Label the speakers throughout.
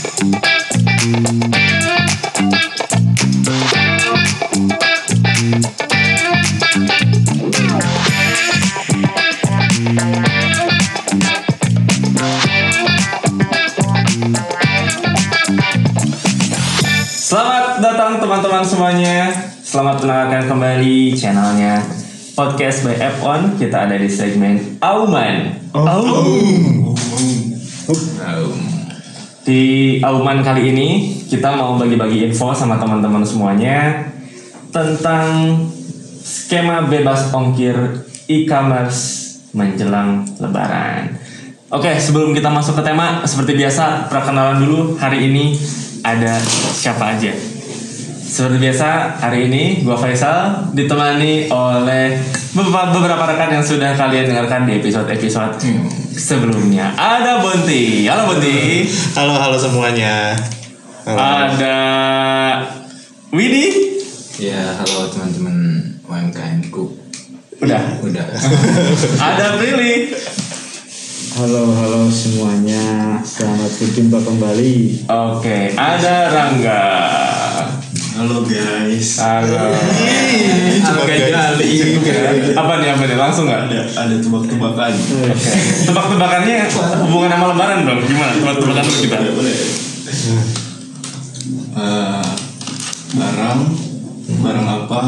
Speaker 1: Selamat datang teman-teman semuanya. Selamat mendengarkan kembali channelnya Podcast by F1. Kita ada di segmen Auman. Di Auman kali ini kita mau bagi-bagi info sama teman-teman semuanya tentang skema bebas ongkir e-commerce menjelang lebaran. Oke, sebelum kita masuk ke tema, seperti biasa perkenalan dulu hari ini ada siapa aja. Seperti biasa hari ini gua Faisal ditemani oleh beberapa, rekan yang sudah kalian dengarkan di episode-episode sebelumnya. Ada Bonti. Halo Bonti.
Speaker 2: Halo halo semuanya. Halo.
Speaker 1: Ada Widi.
Speaker 3: Ya, halo teman-teman UMKM ku.
Speaker 1: Udah.
Speaker 3: Udah.
Speaker 1: Ada Prilly.
Speaker 4: Halo, halo semuanya. Selamat berjumpa kembali.
Speaker 1: Oke, ada Rangga.
Speaker 2: Halo guys.
Speaker 1: Halo.
Speaker 2: Coba guys.
Speaker 1: Apa nih apa nih? Langsung nggak?
Speaker 2: Ada ada tebak-tebakan.
Speaker 1: Oke. Tebak-tebakannya hubungan sama lebaran dong. Gimana? Tebak-tebakan dulu kita.
Speaker 2: Eh, barang barang apa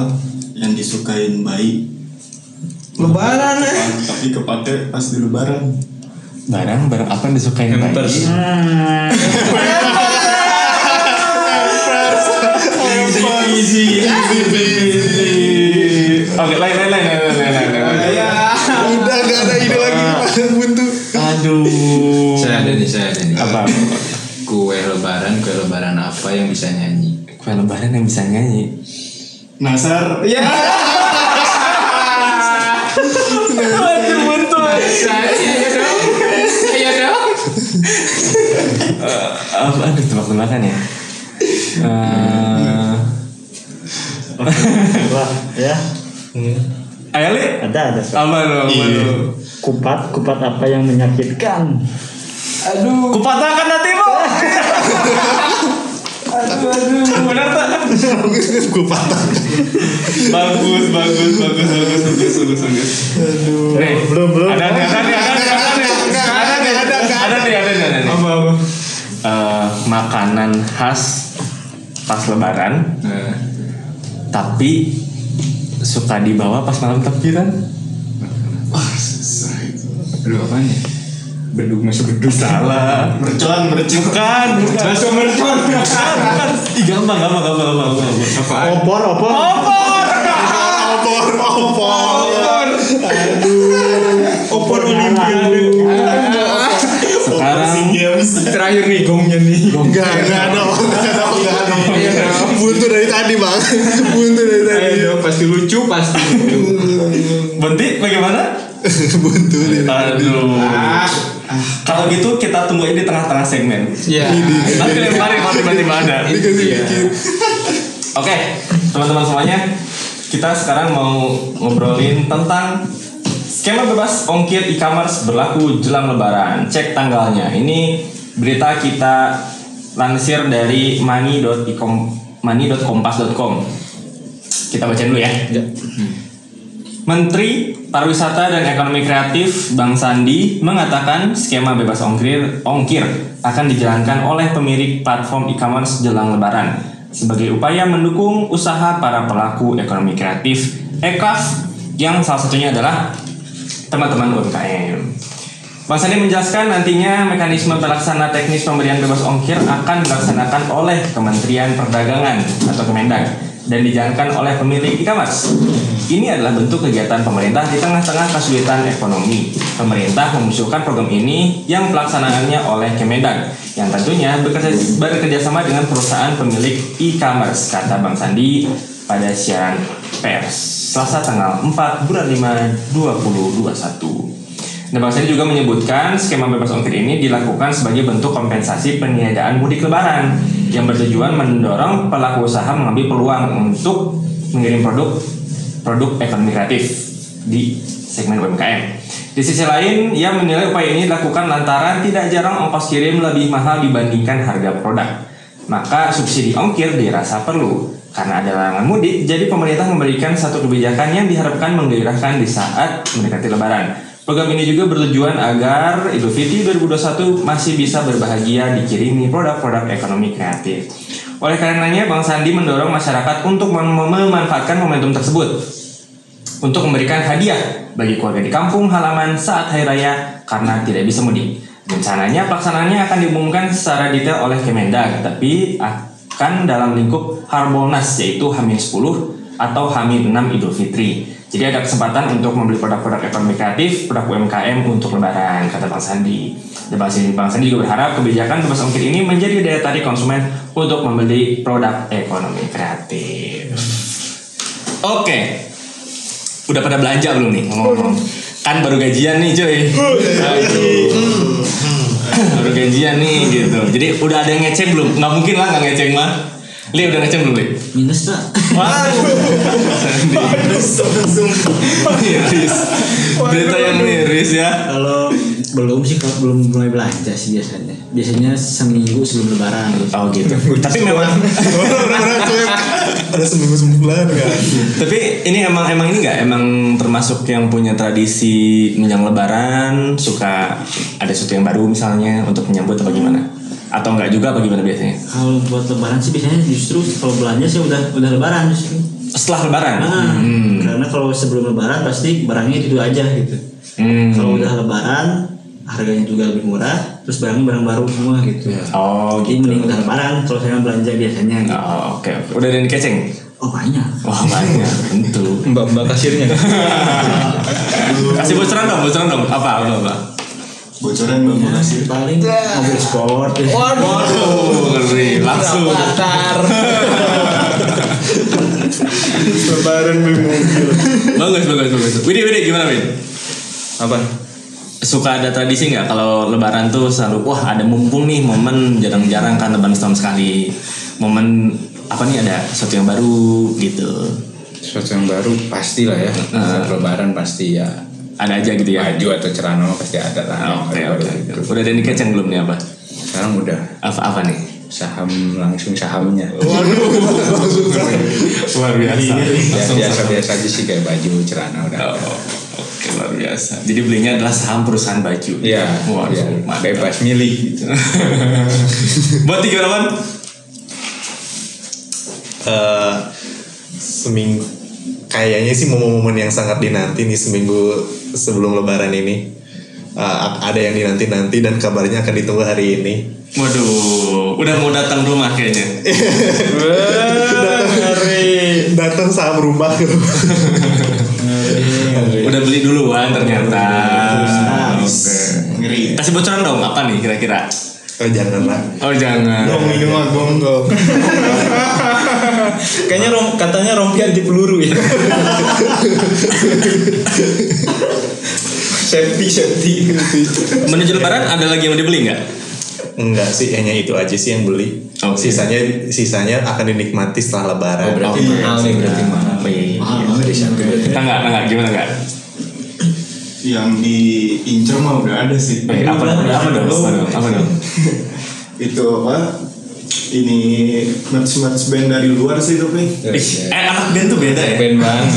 Speaker 2: yang disukain bayi
Speaker 3: Lebaran
Speaker 2: tapi kepake pas di lebaran.
Speaker 1: Barang barang apa yang disukain
Speaker 3: Hampers.
Speaker 1: bayi?
Speaker 2: Easy,
Speaker 1: Oke, lain lain lain lain lain lain. lain.
Speaker 2: Udah gak ada ide lagi buntu.
Speaker 1: Aduh.
Speaker 3: Saya ada nih, saya ada nih.
Speaker 1: Apa?
Speaker 3: Kue lebaran, kue lebaran apa yang bisa nyanyi?
Speaker 1: Kue lebaran yang bisa nyanyi.
Speaker 2: Nasar. Ya.
Speaker 1: Aduh, buntu.
Speaker 3: Iya dong. Iya dong.
Speaker 1: Apa? Aduh, tebak-tebakan ya. Eh,
Speaker 4: Wah, ya.
Speaker 1: Ayo li.
Speaker 4: Ada ada.
Speaker 1: Apa lu? Apa lu?
Speaker 4: Kupat, kupat apa yang menyakitkan?
Speaker 1: Kupatahkan hatimu. aduh, aduh. Benar tak?
Speaker 2: Gue patah.
Speaker 1: bagus, bagus, bagus, bagus, bagus, bagus, bagus.
Speaker 2: Aduh.
Speaker 1: Nih,
Speaker 4: Belum, belum.
Speaker 1: Ada nih, ada nih, ada nih, ada nih, ada nih, ada nih, ada nih, ada nih, ada nih.
Speaker 2: Apa apa?
Speaker 1: Eh, makanan khas pas lebaran,
Speaker 3: Nah,
Speaker 1: tapi suka dibawa pas malam takbiran.
Speaker 2: Wah, susah itu.
Speaker 3: aduh apaan ya? Beduk masuk beduk.
Speaker 1: Salah.
Speaker 2: Mercon, mercon.
Speaker 1: Bukan, bukan.
Speaker 3: Bakso mercon.
Speaker 1: Bukan, gampang, gampang, gampang, gampang, gampang.
Speaker 3: Apaan?
Speaker 4: Opor, opor.
Speaker 1: Opor.
Speaker 2: Opor, opor.
Speaker 3: Opor Olimpiade.
Speaker 1: Sekarang.
Speaker 3: Terakhir nih gongnya nih.
Speaker 2: Enggak, enggak ada, enggak ada, Buntu dari tadi, Bang. Buntu dari tadi.
Speaker 3: Ayo dong, pasti lucu, pasti.
Speaker 1: Benti, bagaimana?
Speaker 2: Buntu dari tadi.
Speaker 1: Aduh.
Speaker 3: Ah.
Speaker 1: Kalau gitu kita tungguin di tengah-tengah segmen.
Speaker 3: Iya.
Speaker 1: Nanti lemparin kalau tiba-tiba ada.
Speaker 3: Iya.
Speaker 1: Oke, teman-teman semuanya, kita sekarang mau ngobrolin tentang skema bebas ongkir e-commerce berlaku jelang lebaran. Cek tanggalnya. Ini berita kita lansir dari money.ecom money.kompas.com. Kita baca dulu ya. Menteri Pariwisata dan Ekonomi Kreatif Bang Sandi mengatakan skema bebas ongkir ongkir akan dijalankan oleh pemilik platform e-commerce jelang lebaran sebagai upaya mendukung usaha para pelaku ekonomi kreatif EKAF yang salah satunya adalah teman-teman UMKM. Bang Sandi menjelaskan nantinya mekanisme pelaksana teknis pemberian bebas ongkir akan dilaksanakan oleh Kementerian Perdagangan atau Kemendag dan dijalankan oleh pemilik e-commerce. Ini adalah bentuk kegiatan pemerintah di tengah-tengah kesulitan ekonomi. Pemerintah mengusulkan program ini yang pelaksanaannya oleh Kemendag yang tentunya bekerja, bekerja sama dengan perusahaan pemilik e-commerce, kata Bang Sandi pada siaran pers Selasa tanggal 4 bulan 5 2021. Dan Bang Sandi juga menyebutkan skema bebas ongkir ini dilakukan sebagai bentuk kompensasi peniadaan mudik lebaran yang bertujuan mendorong pelaku usaha mengambil peluang untuk mengirim produk produk ekonomi kreatif di segmen UMKM. Di sisi lain, ia menilai upaya ini dilakukan lantaran tidak jarang ongkos kirim lebih mahal dibandingkan harga produk. Maka subsidi ongkir dirasa perlu. Karena ada larangan mudik, jadi pemerintah memberikan satu kebijakan yang diharapkan menggairahkan di saat mendekati lebaran. Program ini juga bertujuan agar Idul Fitri 2021 masih bisa berbahagia dikirimi produk-produk ekonomi kreatif. Oleh karenanya, Bang Sandi mendorong masyarakat untuk mem- memanfaatkan momentum tersebut untuk memberikan hadiah bagi keluarga di kampung halaman saat hari raya karena tidak bisa mudik. Rencananya pelaksanaannya akan diumumkan secara detail oleh Kemendag, tapi akan dalam lingkup Harbolnas yaitu Hamin 10 atau Hamin 6 Idul Fitri. Jadi ada kesempatan untuk membeli produk-produk ekonomi kreatif, produk UMKM untuk lebaran, kata Bang Sandi. Dan Bang Sandi, Bang Sandi juga berharap kebijakan bebas ongkir ini menjadi daya tarik konsumen untuk membeli produk ekonomi kreatif. Oke, Udah pada belanja belum nih ngomong Kan baru gajian nih cuy. Aduh. baru gajian nih gitu. Jadi udah ada yang ngecek belum? Nggak mungkin lah nggak ngecek mah. Li udah ngecek belum Li?
Speaker 4: Minus pak.
Speaker 1: miris. Berita yang miris ya.
Speaker 4: Kalau belum sih kalau belum mulai belanja sih biasanya. Biasanya seminggu sebelum lebaran.
Speaker 1: Oh gitu. Tapi memang.
Speaker 2: Ada seminggu sebulan kan.
Speaker 1: Tapi ini emang emang ini nggak emang termasuk yang punya tradisi menjelang Lebaran suka ada sesuatu yang baru misalnya untuk menyambut atau bagaimana? Atau enggak juga bagaimana biasanya?
Speaker 4: Kalau buat lebaran sih biasanya justru kalau belanja sih udah udah lebaran justru.
Speaker 1: Setelah Lebaran.
Speaker 4: Nah,
Speaker 1: Hmm.
Speaker 4: karena kalau sebelum lebaran pasti barangnya itu aja gitu.
Speaker 1: Hmm.
Speaker 4: Kalau udah lebaran harganya juga lebih murah, terus barangnya barang baru semua gitu.
Speaker 1: Oh
Speaker 4: Jadi
Speaker 1: gitu.
Speaker 4: mending udah lebaran kalau saya belanja biasanya. Gitu.
Speaker 1: Oh, oke oke. Udah ada yang dikeceng?
Speaker 4: Oh banyak.
Speaker 1: Wah banyak tentu.
Speaker 3: Mbak-mbak kasirnya.
Speaker 1: Kasih bocoran dong, bocoran dong. Apa apa apa?
Speaker 2: Bocoran bang makasih.
Speaker 4: Paling mobil sport. ya.
Speaker 1: Waduh, ngeri. Langsung.
Speaker 2: Lebaran beli mobil.
Speaker 1: bagus bagus bagus. Widi Widi gimana Wid?
Speaker 3: Apa?
Speaker 1: Suka ada tradisi nggak kalau Lebaran tuh selalu wah ada mumpung nih momen jarang-jarang kan Lebaran setahun sekali. Momen apa nih ada sesuatu yang baru gitu.
Speaker 3: Sesuatu yang baru pasti lah ya. Saat lebaran pasti ya.
Speaker 1: Ada aja gitu ya.
Speaker 3: Baju atau celana mah pasti ada lah.
Speaker 1: Oke
Speaker 3: baru-baru
Speaker 1: oke.
Speaker 3: gitu.
Speaker 1: Udah ada yang dikeceng belum nih apa?
Speaker 3: Sekarang udah
Speaker 1: Apa apa nih?
Speaker 3: saham langsung sahamnya.
Speaker 1: Luar biasa.
Speaker 3: Ya, biasa-biasa aja sih kayak baju celana udah.
Speaker 1: Oh, oke luar biasa. Jadi belinya adalah saham perusahaan baju.
Speaker 3: Iya,
Speaker 1: Waduh,
Speaker 3: iya.
Speaker 1: mantap.
Speaker 3: bebas milih gitu.
Speaker 1: Buat tiga lawan?
Speaker 2: Eh, seminggu kayaknya sih momen-momen yang sangat dinanti nih seminggu sebelum lebaran ini Eh, ada yang dinanti-nanti dan kabarnya akan ditunggu hari ini
Speaker 1: Waduh, udah mau datang rumah kayaknya.
Speaker 2: datang saham rumah gitu
Speaker 1: Udah beli duluan ternyata. Oke.
Speaker 2: ngeri
Speaker 1: Kasih bocoran dong, apa nih kira-kira?
Speaker 2: Oh jangan lah
Speaker 1: Oh jangan.
Speaker 2: ini mah gonggong
Speaker 3: Kayaknya rom, katanya rompi anti peluru ya. safety, safety.
Speaker 1: Menuju lebaran ada lagi yang mau dibeli nggak?
Speaker 2: enggak sih hanya itu aja sih yang beli
Speaker 1: Oke.
Speaker 2: sisanya sisanya akan dinikmati setelah lebaran
Speaker 3: berarti
Speaker 1: Oke,
Speaker 3: mahal nih, berarti mahal.
Speaker 1: Iya.
Speaker 4: Mahal sana.
Speaker 1: Enggak, enggak, enggak, gimana enggak?
Speaker 5: Yang diincar mah udah ada sih.
Speaker 1: Eh, apa, apa, apa dong? Apa dong? Apa dong?
Speaker 5: Itu apa? Ini merch merch band dari luar sih tapi
Speaker 1: Ih, eh, anak band tuh beda ya?
Speaker 3: Ben banget.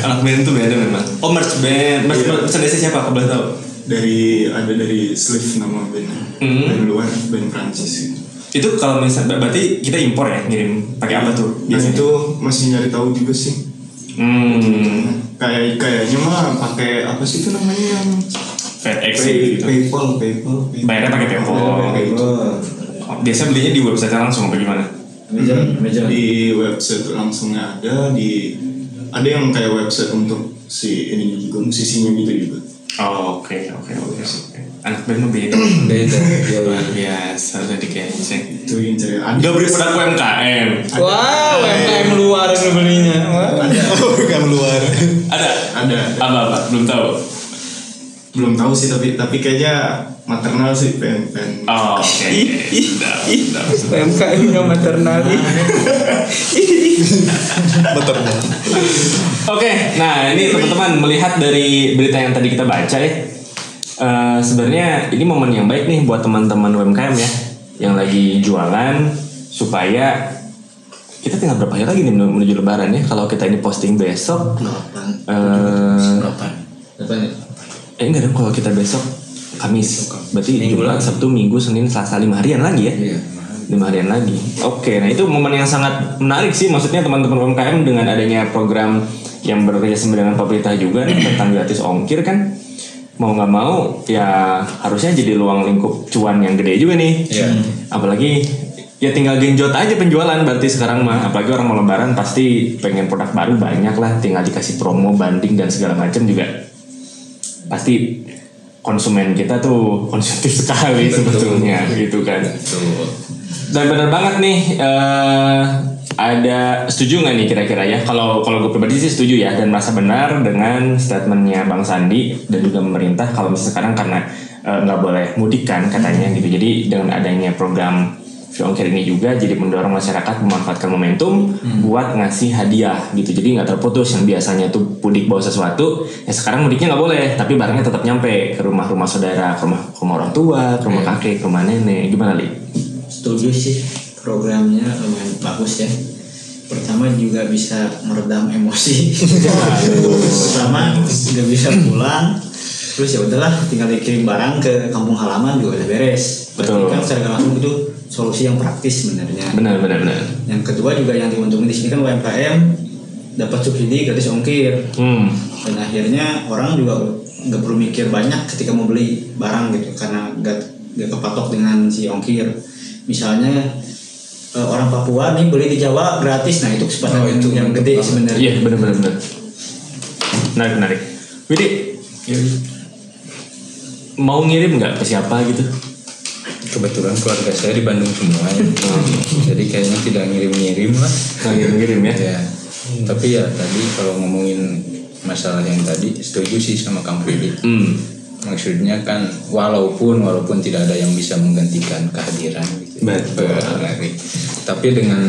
Speaker 1: Anak band tuh beda memang. Oh, merch band. Merch,
Speaker 5: Iya.
Speaker 1: merchandise siapa? Aku boleh tahu.
Speaker 5: dari ada dari Sleeve nama bandnya
Speaker 1: Hmm.
Speaker 5: dari luar band Prancis gitu.
Speaker 1: Itu kalau misalnya berarti kita impor ya, ngirim pakai apa tuh?
Speaker 5: Dan
Speaker 1: biasanya?
Speaker 5: itu masih nyari tahu juga sih.
Speaker 1: Hmm,
Speaker 5: Kayak kayaknya mah pakai apa sih itu namanya yang
Speaker 1: FedEx
Speaker 5: Pay-
Speaker 1: gitu.
Speaker 5: PayPal, PayPal, PayPal.
Speaker 1: Bayarnya pakai PayPal.
Speaker 5: PayPal.
Speaker 1: Oh, Biasa belinya di website langsung apa gimana?
Speaker 4: Meja, meja.
Speaker 5: Di website langsungnya ada di ada yang kayak website untuk si ini juga musisinya gitu juga.
Speaker 1: Oh, oke, oke, oke, oke. Anak band mah beda.
Speaker 3: Beda.
Speaker 1: Luar biasa, udah dikenceng.
Speaker 5: Itu yang cari ada.
Speaker 1: Beli produk UMKM.
Speaker 3: Wow, UMKM luar yang belinya. Wah.
Speaker 2: kan luar
Speaker 1: Ada?
Speaker 5: Ada.
Speaker 1: Apa apa? Belum tahu.
Speaker 5: Belum tahu sih tapi tapi kayaknya maternal sih pen pen.
Speaker 1: Oh, oke. Sudah, sudah.
Speaker 3: UMKM-nya maternal.
Speaker 2: maternal
Speaker 1: Oke, nah ini teman-teman melihat dari berita yang tadi kita baca ya, Eh, sebenarnya ini momen yang baik nih buat teman-teman UMKM ya yang lagi jualan supaya kita tinggal berapa hari lagi nih menuju lebaran ya kalau kita ini posting besok
Speaker 4: Delapan.
Speaker 1: eh
Speaker 3: Delapan.
Speaker 4: Delapan ya?
Speaker 1: eh enggak dong kalau kita besok Kamis berarti Jumat Sabtu Minggu Senin Selasa lima harian lagi ya
Speaker 3: Iya.
Speaker 1: lima harian lagi oke nah itu momen yang sangat menarik sih maksudnya teman-teman UMKM dengan adanya program yang bekerjasama dengan pemerintah juga nih tentang gratis ongkir kan mau nggak mau ya harusnya jadi luang lingkup cuan yang gede juga nih.
Speaker 3: Iya.
Speaker 1: apalagi ya tinggal genjot aja penjualan berarti sekarang mah. Apalagi orang mau lebaran pasti pengen produk baru banyak lah. Tinggal dikasih promo banding dan segala macam juga. Pasti konsumen kita tuh konsumtif sekali sebetulnya gitu kan.
Speaker 3: Tuh.
Speaker 1: dan benar banget nih eh, ada setuju nggak nih kira-kira ya? Kalau kalau gue pribadi sih setuju ya dan merasa benar dengan statementnya bang Sandi dan juga pemerintah kalau misalnya sekarang karena eh, nggak boleh mudik kan katanya gitu. Jadi dengan adanya program ongkir ini juga jadi mendorong masyarakat memanfaatkan momentum buat ngasih hadiah gitu. Jadi nggak terputus yang biasanya tuh mudik bawa sesuatu ya sekarang mudiknya nggak boleh tapi barangnya tetap nyampe ke rumah-rumah saudara ke rumah, ke rumah orang tua ke rumah kakek ke rumah nenek. Gimana li?
Speaker 4: Setuju sih programnya lumayan bagus ya. Pertama juga bisa meredam emosi. Pertama nggak bisa pulang. Terus ya udahlah tinggal dikirim barang ke kampung halaman juga udah beres. Berarti
Speaker 1: Betul.
Speaker 4: kan secara langsung itu solusi yang praktis sebenarnya.
Speaker 1: benar benar benar
Speaker 4: Yang kedua juga yang diuntungkan di sini kan UMKM dapat subsidi gratis ongkir.
Speaker 1: hmm
Speaker 4: dan akhirnya orang juga nggak perlu mikir banyak ketika mau beli barang gitu karena nggak nggak kepatok dengan si ongkir misalnya eh, orang Papua nih beli di Jawa gratis nah itu kesempatan
Speaker 3: Oh, itu
Speaker 4: yang gede sebenarnya
Speaker 1: Iya benar benar benar. Menarik menarik. Widi mau ngirim nggak ke siapa gitu?
Speaker 3: Kebetulan keluarga saya di Bandung semua ya. Jadi kayaknya tidak ngirim-ngirim lah.
Speaker 1: Nggak ngirim ngirim ya?
Speaker 3: Ya. Tapi ya tadi kalau ngomongin masalah yang tadi setuju sih sama Kang Fili.
Speaker 1: Hmm.
Speaker 3: Maksudnya kan walaupun walaupun tidak ada yang bisa menggantikan kehadiran gitu.
Speaker 1: Betul.
Speaker 3: Tapi dengan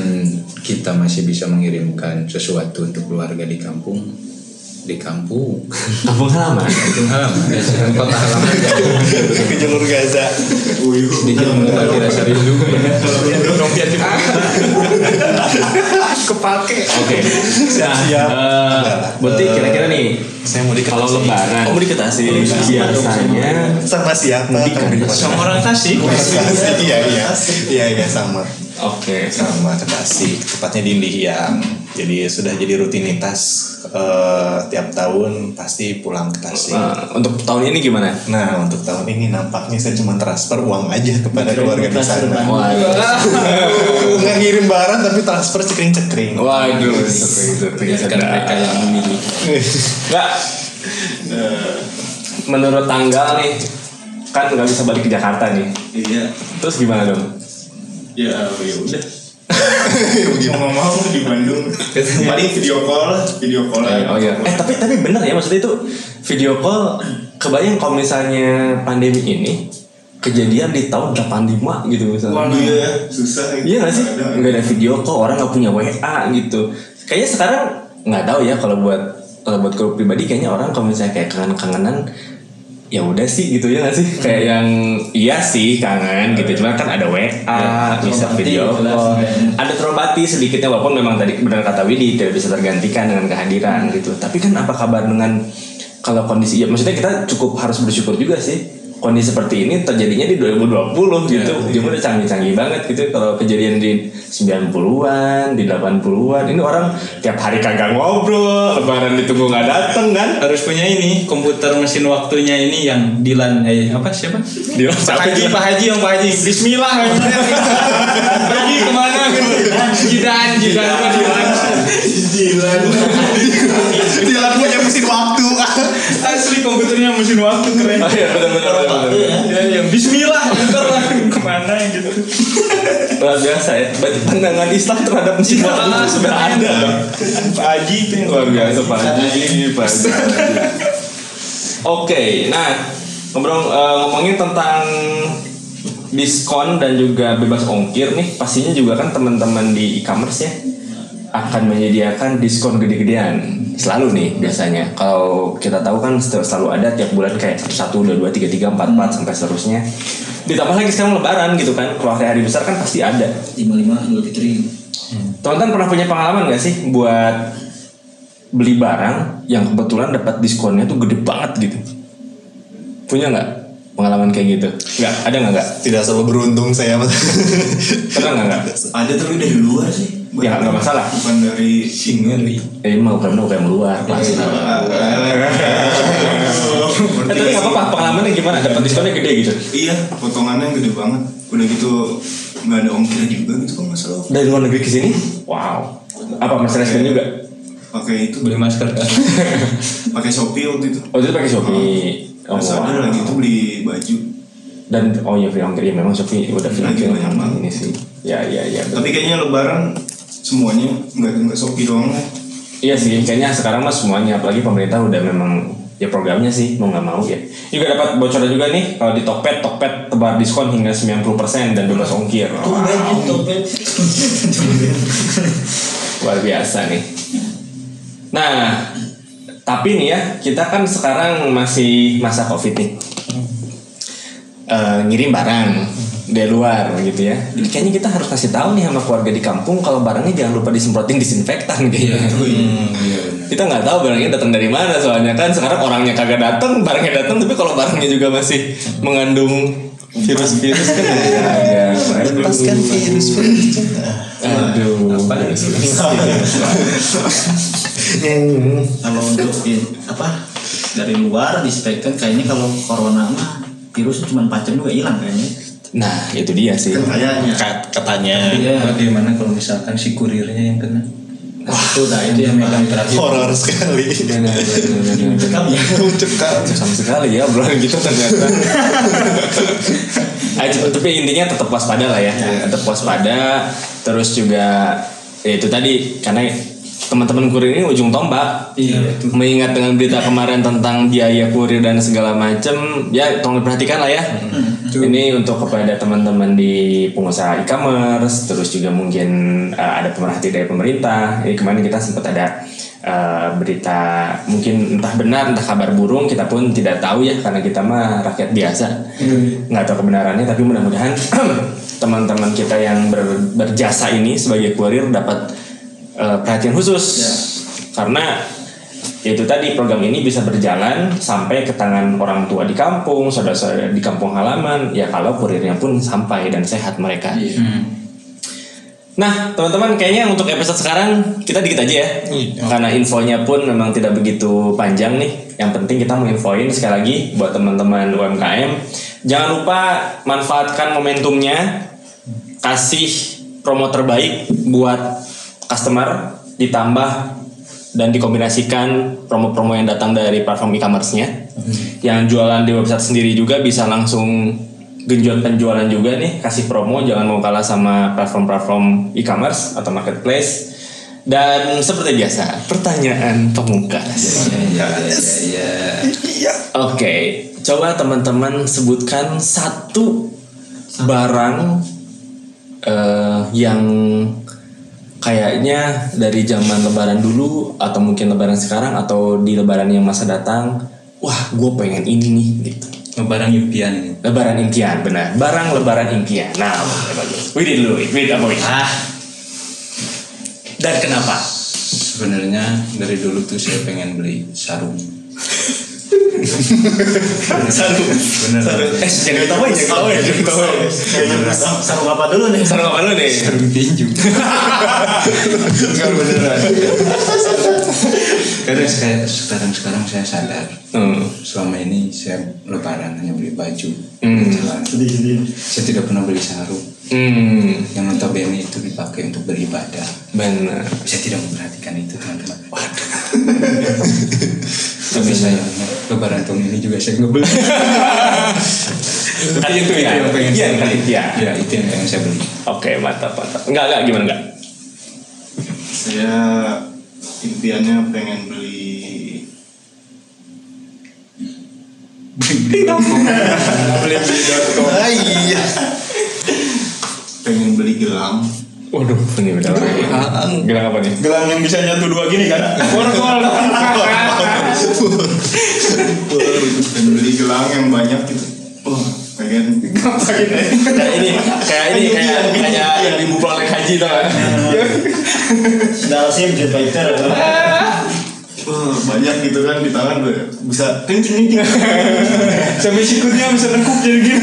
Speaker 3: kita masih bisa mengirimkan sesuatu untuk keluarga di kampung di kampung.
Speaker 1: Kampung halaman.
Speaker 3: kampung halaman. Ya, kota halaman.
Speaker 2: Ke jalur Gaza.
Speaker 3: Di ilmu lagi rasa rindu dompet kepake.
Speaker 1: Oke. Nah,
Speaker 2: Siap.
Speaker 1: eh, berarti kira-kira nih
Speaker 2: saya mau dikasih.
Speaker 1: kalau lebaran.
Speaker 2: oh, mau dikasih.
Speaker 1: biasanya
Speaker 2: sama siapa
Speaker 3: sama orang Tasik.
Speaker 2: Iya iya. Iya iya. Sama.
Speaker 1: Oke.
Speaker 2: sama. Tasik tepatnya di Indihiyang jadi sudah jadi rutinitas eh, tiap tahun pasti pulang ke Tasik
Speaker 1: Nah, untuk tahun ini gimana?
Speaker 2: nah untuk tahun ini nampaknya saya cuma transfer uang aja kepada keluarga di sana
Speaker 1: Waduh.
Speaker 2: nggak ngirim barang tapi transfer cekring cekring
Speaker 1: Waduh.
Speaker 3: kan mereka yang
Speaker 1: Enggak. Menurut tanggal nih kan nggak bisa balik ke Jakarta nih.
Speaker 5: Iya.
Speaker 1: Terus gimana dong?
Speaker 5: Ya, ya udah. Mau mau di Bandung. Paling video call, video call. aja.
Speaker 1: Oh iya. Eh tapi tapi bener ya maksudnya itu video call kebayang kalau misalnya pandemi ini kejadian di tahun 85 gitu misalnya.
Speaker 5: Waduh ya, susah.
Speaker 1: Iya gak sih?
Speaker 5: Ada.
Speaker 1: Nggak ada video call, orang nggak punya WA gitu. Kayaknya sekarang nggak tahu ya kalau buat kalau buat grup pribadi kayaknya orang kalau misalnya kayak kangen-kangenan ya udah sih gitu ya nggak sih? Kayak yang iya sih kangen gitu. Cuma kan ada WA bisa
Speaker 4: terombati,
Speaker 1: video. call ada terombati sedikitnya walaupun memang tadi benar kata Widi tidak bisa tergantikan dengan kehadiran gitu. Tapi kan apa kabar dengan kalau kondisi ya maksudnya kita cukup harus bersyukur juga sih kondisi seperti ini terjadinya di 2020 gitu dia udah canggih-canggih banget gitu kalau kejadian di 90-an di 80-an ini orang tiap hari kagak ngobrol lebaran ditunggu nggak dateng kan
Speaker 6: harus punya ini komputer mesin waktunya ini yang Dilan eh apa siapa?
Speaker 1: Dilan
Speaker 6: Pak Haji,
Speaker 1: Dilan?
Speaker 6: Pak Haji, yang Pak Haji. Bismillah. Pergi ke mana gitu? Jidan, Jidan apa Dilan?
Speaker 2: Jalan punya mesin waktu
Speaker 6: komputernya mesin waktu keren.
Speaker 1: Oh iya benar-benar benar-benar.
Speaker 6: Ya, yang Bismillah, ntar lah ke mana gitu.
Speaker 1: luar biasa ya berarti pandangan Islam terhadap mesin
Speaker 6: Iya,
Speaker 1: waktu. sudah ada.
Speaker 6: Pak Haji itu yang
Speaker 1: luar biasa Pak Haji. Pak Haji. Oke, nah ngobrol eh, ngomongin tentang diskon dan juga bebas ongkir nih, pastinya juga kan teman-teman di e-commerce ya akan menyediakan diskon gede-gedean selalu nih biasanya. Kalau kita tahu kan sel- selalu ada tiap bulan kayak satu satu dua dua tiga tiga empat empat sampai seterusnya. Ditambah lagi sekarang Lebaran gitu kan. Kalau hari hari besar kan pasti ada.
Speaker 4: lima lima Idul Fitri
Speaker 1: Teman-teman pernah punya pengalaman gak sih buat beli barang yang kebetulan dapat diskonnya tuh gede banget gitu? Punya nggak pengalaman kayak gitu? Nggak, ada nggak nggak?
Speaker 2: Tidak selalu beruntung saya mas.
Speaker 1: Pernah nggak nggak?
Speaker 5: Ada tapi dari luar sih.
Speaker 1: Ya, nggak masalah.
Speaker 5: Bukan dari sini.
Speaker 1: Eh mau bukan mau kayak luar pasti. Eh, tapi nggak apa-apa pengalamannya gimana? Dapat diskonnya gede gitu?
Speaker 5: Iya, potongannya gede banget. Udah gitu nggak ada ongkir juga gitu kan masalah.
Speaker 1: Dari luar negeri ke sini? Wow. Apa masalah diskon juga?
Speaker 5: Pakai itu
Speaker 3: Beli masker.
Speaker 5: pakai Shopee waktu itu.
Speaker 1: Oh itu pakai Shopee. Oh,
Speaker 5: Pas ada lagi itu beli baju.
Speaker 1: Dan oh ya free ongkir ya memang Shopee udah free ongkir ini sih. Ya ya ya.
Speaker 5: Tapi kayaknya Lebaran semuanya nggak nggak Shopee doang lah.
Speaker 1: Iya sih, kayaknya sekarang mah semuanya, apalagi pemerintah udah memang ya programnya sih mau nggak mau ya. Juga dapat bocoran juga nih kalau di Tokped, Tokped tebar diskon hingga 90% dan bebas ongkir. Wow, luar biasa nih. Nah, tapi nih ya kita kan sekarang masih masa covid nih. Eh, ngirim barang dari luar gitu ya. Jadi kayaknya kita harus kasih tahu nih sama keluarga di kampung kalau barangnya jangan lupa disemprotin disinfektan gitu. kita nggak tahu barangnya datang dari mana soalnya kan sekarang orangnya kagak datang barangnya datang tapi kalau barangnya juga masih mengandung virus-virus kan ya
Speaker 2: Lepaskan virus virus.
Speaker 1: aduh.
Speaker 4: Kalau untuk apa dari luar dispekkan kayaknya kalau corona mah virusnya cuma 4 jam juga hilang kayaknya
Speaker 1: nah itu dia sih
Speaker 5: kayaknya.
Speaker 2: Kat- Katanya
Speaker 4: Iya.
Speaker 3: Bagaimana kalau misalkan si kurirnya yang kena?
Speaker 4: Wah, itu itu yang megang terakhir.
Speaker 2: horor sekali.
Speaker 1: Benar, benar, benar, benar.
Speaker 4: Kamu ya.
Speaker 2: Mencekam.
Speaker 1: sama sekali ya obrolan gitu ternyata cuma- tapi intinya tetap waspada lah ya tetap waspada terus juga ya itu tadi karena teman-teman kurir ini ujung tombak.
Speaker 4: Iya.
Speaker 1: mengingat dengan berita kemarin tentang biaya kurir dan segala macam ya tolong diperhatikan lah ya. Ini untuk kepada teman-teman di pengusaha e-commerce terus juga mungkin uh, ada pemerhati dari pemerintah. Ini kemarin kita sempat ada uh, berita mungkin entah benar entah kabar burung kita pun tidak tahu ya karena kita mah rakyat biasa. Nggak tahu kebenarannya tapi mudah-mudahan teman-teman kita yang ber- berjasa ini sebagai kurir dapat uh, perhatian khusus. Karena ya itu tadi program ini bisa berjalan sampai ke tangan orang tua di kampung, saudara-saudara di kampung halaman, ya kalau kurirnya pun sampai dan sehat mereka. Nah, teman-teman kayaknya untuk episode sekarang kita dikit aja ya. Karena infonya pun memang tidak begitu panjang nih. Yang penting kita mau infoin sekali lagi buat teman-teman UMKM, jangan lupa manfaatkan momentumnya, kasih promo terbaik buat customer ditambah dan dikombinasikan promo-promo yang datang dari platform e-commerce-nya. Yang jualan di website sendiri juga bisa langsung genjot penjualan juga nih, kasih promo jangan mau kalah sama platform-platform e-commerce atau marketplace. Dan seperti biasa, pertanyaan pemungkas.
Speaker 3: Ya, ya, ya.
Speaker 1: Oke, coba teman-teman sebutkan satu barang eh, yang kayaknya dari zaman Lebaran dulu atau mungkin Lebaran sekarang atau di Lebaran yang masa datang, wah gue pengen ini nih gitu.
Speaker 3: Barang impian ini.
Speaker 1: Lebaran impian, benar. Barang Lebaran impian. Nah, bagus. Widi dulu, Widi apa Widi?
Speaker 3: Ah,
Speaker 1: Dan kenapa?
Speaker 3: sebenarnya dari dulu tuh saya pengen beli sarung.
Speaker 1: Sarung.
Speaker 3: Bener.
Speaker 1: Eh, jangan ketawain, jangan ketawain, jangan ketawain.
Speaker 4: Sarung apa dulu nih?
Speaker 1: Sarung apa lu nih?
Speaker 3: Sarung tinju. Enggak beneran. Karena saya sekarang sekarang saya sadar
Speaker 1: Hmm.
Speaker 3: selama ini saya lebaran hanya beli baju,
Speaker 1: Hmm.
Speaker 4: Sedih-sedih.
Speaker 3: Saya tidak pernah beli sarung
Speaker 1: Hmm,
Speaker 3: yang notabene itu dipakai untuk beribadah.
Speaker 1: benar.
Speaker 3: Saya tidak memperhatikan itu teman-teman. Waduh. Tapi sayangnya lebaran tahun ini juga saya nggak beli.
Speaker 1: Kan itu ya,
Speaker 3: yang pengen
Speaker 1: Iya,
Speaker 3: saya beli.
Speaker 1: itu ya.
Speaker 3: Ya itu yang pengen saya beli.
Speaker 1: Oke, mantap, mantap. Enggak, enggak, gimana enggak?
Speaker 5: Saya impiannya pengen beli
Speaker 2: Ah, iya.
Speaker 5: pengen beli gelang
Speaker 1: Waduh, ini udah Gelang apa nih?
Speaker 6: Gelang yang bisa nyatu dua gini kan? Borgol.
Speaker 5: dan beli gelang yang banyak gitu oh pengen
Speaker 1: Kayak ini, kayak ini, kayak kayak yang ibu pulang haji tau gak?
Speaker 4: Sendal sim jet fighter.
Speaker 5: Wah, banyak gitu kan di tangan tuh bisa kencing kencing
Speaker 6: Sampai sikutnya bisa tengkuk jadi gini.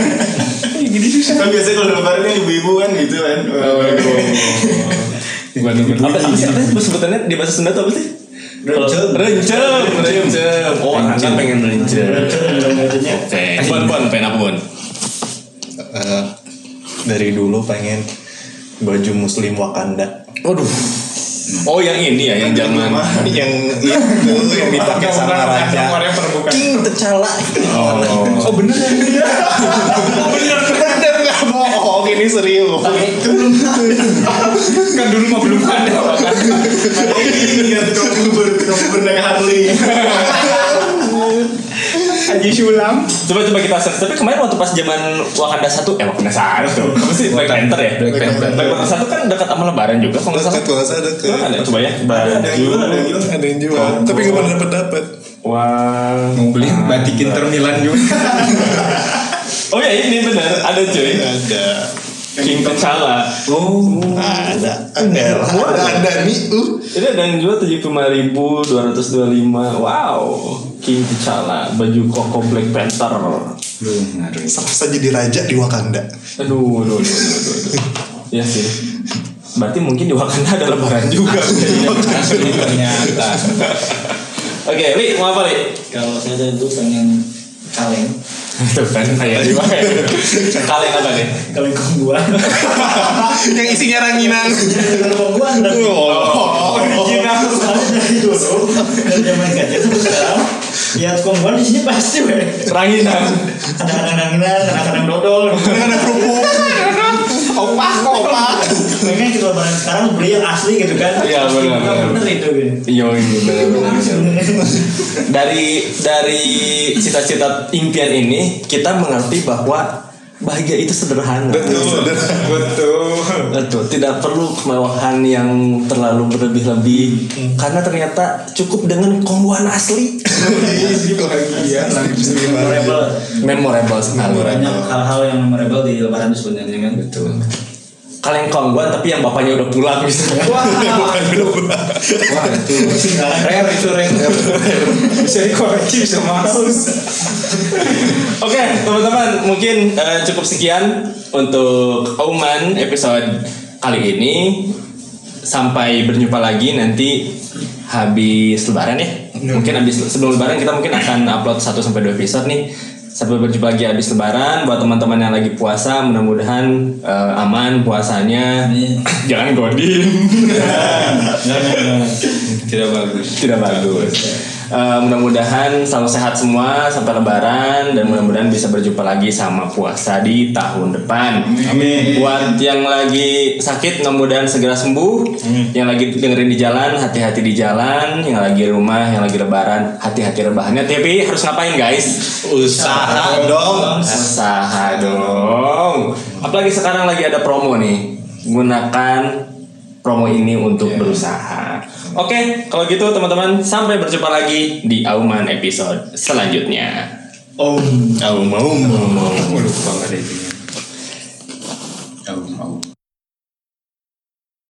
Speaker 6: Gini susah.
Speaker 5: kan biasanya kalau lebaran kan ibu-ibu kan gitu kan
Speaker 1: Apa, apa sih? Apa sih sebutannya di bahasa Sunda tuh apa sih?
Speaker 4: Rencem.
Speaker 1: Rencem, rencem. Oh, anda pengen rencem. Oke. Bon, bon, pengen apa bon?
Speaker 2: Eh, dari dulu pengen baju muslim Wakanda
Speaker 1: Waduh. Oh yang ini ya, yang zaman
Speaker 2: yang itu yang dipakai sama raja King T'Challa
Speaker 1: Oh, oh bener ya?
Speaker 2: bener bener nggak bohong ini serius
Speaker 6: Kan dulu mah belum ada.
Speaker 5: ini kan kamu ber kamu bernaik Harley
Speaker 6: Sulam.
Speaker 1: Coba coba kita search. Tapi kemarin waktu pas zaman Wakanda satu, eh Wakanda satu, apa sih Black Panther ya?
Speaker 3: Black Panther.
Speaker 1: Black Panther satu kan dekat sama Lebaran juga, kalau nggak salah.
Speaker 2: Dekat, salah dekat.
Speaker 1: Coba ada, coba ya.
Speaker 5: ada yang jual ada yang jual
Speaker 2: ada yang jual tapi nggak pernah dapat dapat
Speaker 1: Wah.
Speaker 3: Mau beli batik Inter Milan juga.
Speaker 1: Oh ya ini bener, ada cuy.
Speaker 2: ada
Speaker 1: King T'Challa. Oh.
Speaker 2: ada ada ada ada nih uh
Speaker 1: Ini ada yang jual tujuh puluh ribu dua ratus dua lima. Wow. King T'Challa, baju koko Black Panther.
Speaker 3: Ngaruh.
Speaker 2: Salsa jadi raja di Wakanda
Speaker 1: Aduh, aduh, aduh, aduh, aduh. Iya sih. Berarti mungkin di Wakanda ada lebaran juga.
Speaker 3: Ternyata.
Speaker 1: Oke, Li, mau apa Li?
Speaker 4: Kalau saya itu pengen kaleng.
Speaker 1: Tuh kan kayak di Kaleng apa nih?
Speaker 4: Kaleng kongguan.
Speaker 2: yang isinya ranginan
Speaker 4: Kaleng kongguan.
Speaker 2: oh
Speaker 4: Original. Soalnya dari dulu dari zaman kecil sampai sekarang lihat kongguan di sini pasti weh.
Speaker 1: Ranginan.
Speaker 4: Kadang-kadang ranginan, kadang-kadang dodol.
Speaker 2: ada kerupuk opak opak
Speaker 4: Pengen gitu lebaran sekarang beli yang asli gitu kan.
Speaker 1: Iya, benar,
Speaker 4: Benar itu gitu.
Speaker 1: Yo ini benar-benar. Dari dari cita-cita impian ini kita mengerti bahwa bahagia itu sederhana.
Speaker 2: betul
Speaker 6: Betul.
Speaker 1: Betul, tidak perlu kemewahan yang terlalu berlebih-lebih karena ternyata cukup dengan kongguan asli.
Speaker 2: iya
Speaker 4: Memorable.
Speaker 1: Memorable sekali.
Speaker 4: Banyak hal-hal yang memorable di lebaran itu sebenarnya kan. Betul.
Speaker 1: Kalian kongguan tapi yang bapaknya udah pulang misalnya.
Speaker 3: Wah itu rare itu rare.
Speaker 6: Bisa dikoreksi bisa masuk.
Speaker 1: Oke, teman-teman, mungkin eh, cukup sekian untuk Auman episode kali ini. Sampai berjumpa lagi nanti habis lebaran ya. Mungkin habis sebelum lebaran kita mungkin akan upload 1 sampai 2 episode nih. Sampai berjumpa lagi habis lebaran buat teman-teman yang lagi puasa mudah-mudahan eh, aman puasanya. Jangan godin.
Speaker 3: Tidak bagus.
Speaker 1: Tidak bagus. Eh, mudah-mudahan selalu sehat semua sampai lebaran dan mudah-mudahan bisa berjumpa lagi sama puasa di tahun depan.
Speaker 5: Amin.
Speaker 1: Buat yang lagi sakit mudah-mudahan segera sembuh. Yang lagi dengerin di jalan hati-hati di jalan. Yang lagi di rumah, yang lagi lebaran hati-hati rebahannya. Tapi harus ngapain guys?
Speaker 2: usaha dong
Speaker 1: Usaha dong. Apalagi sekarang lagi ada promo nih. Gunakan promo ini untuk berusaha. Oke, kalau gitu teman-teman sampai berjumpa lagi di Auman episode selanjutnya.
Speaker 2: oh mau mau
Speaker 3: Lupa nggak ada itunya.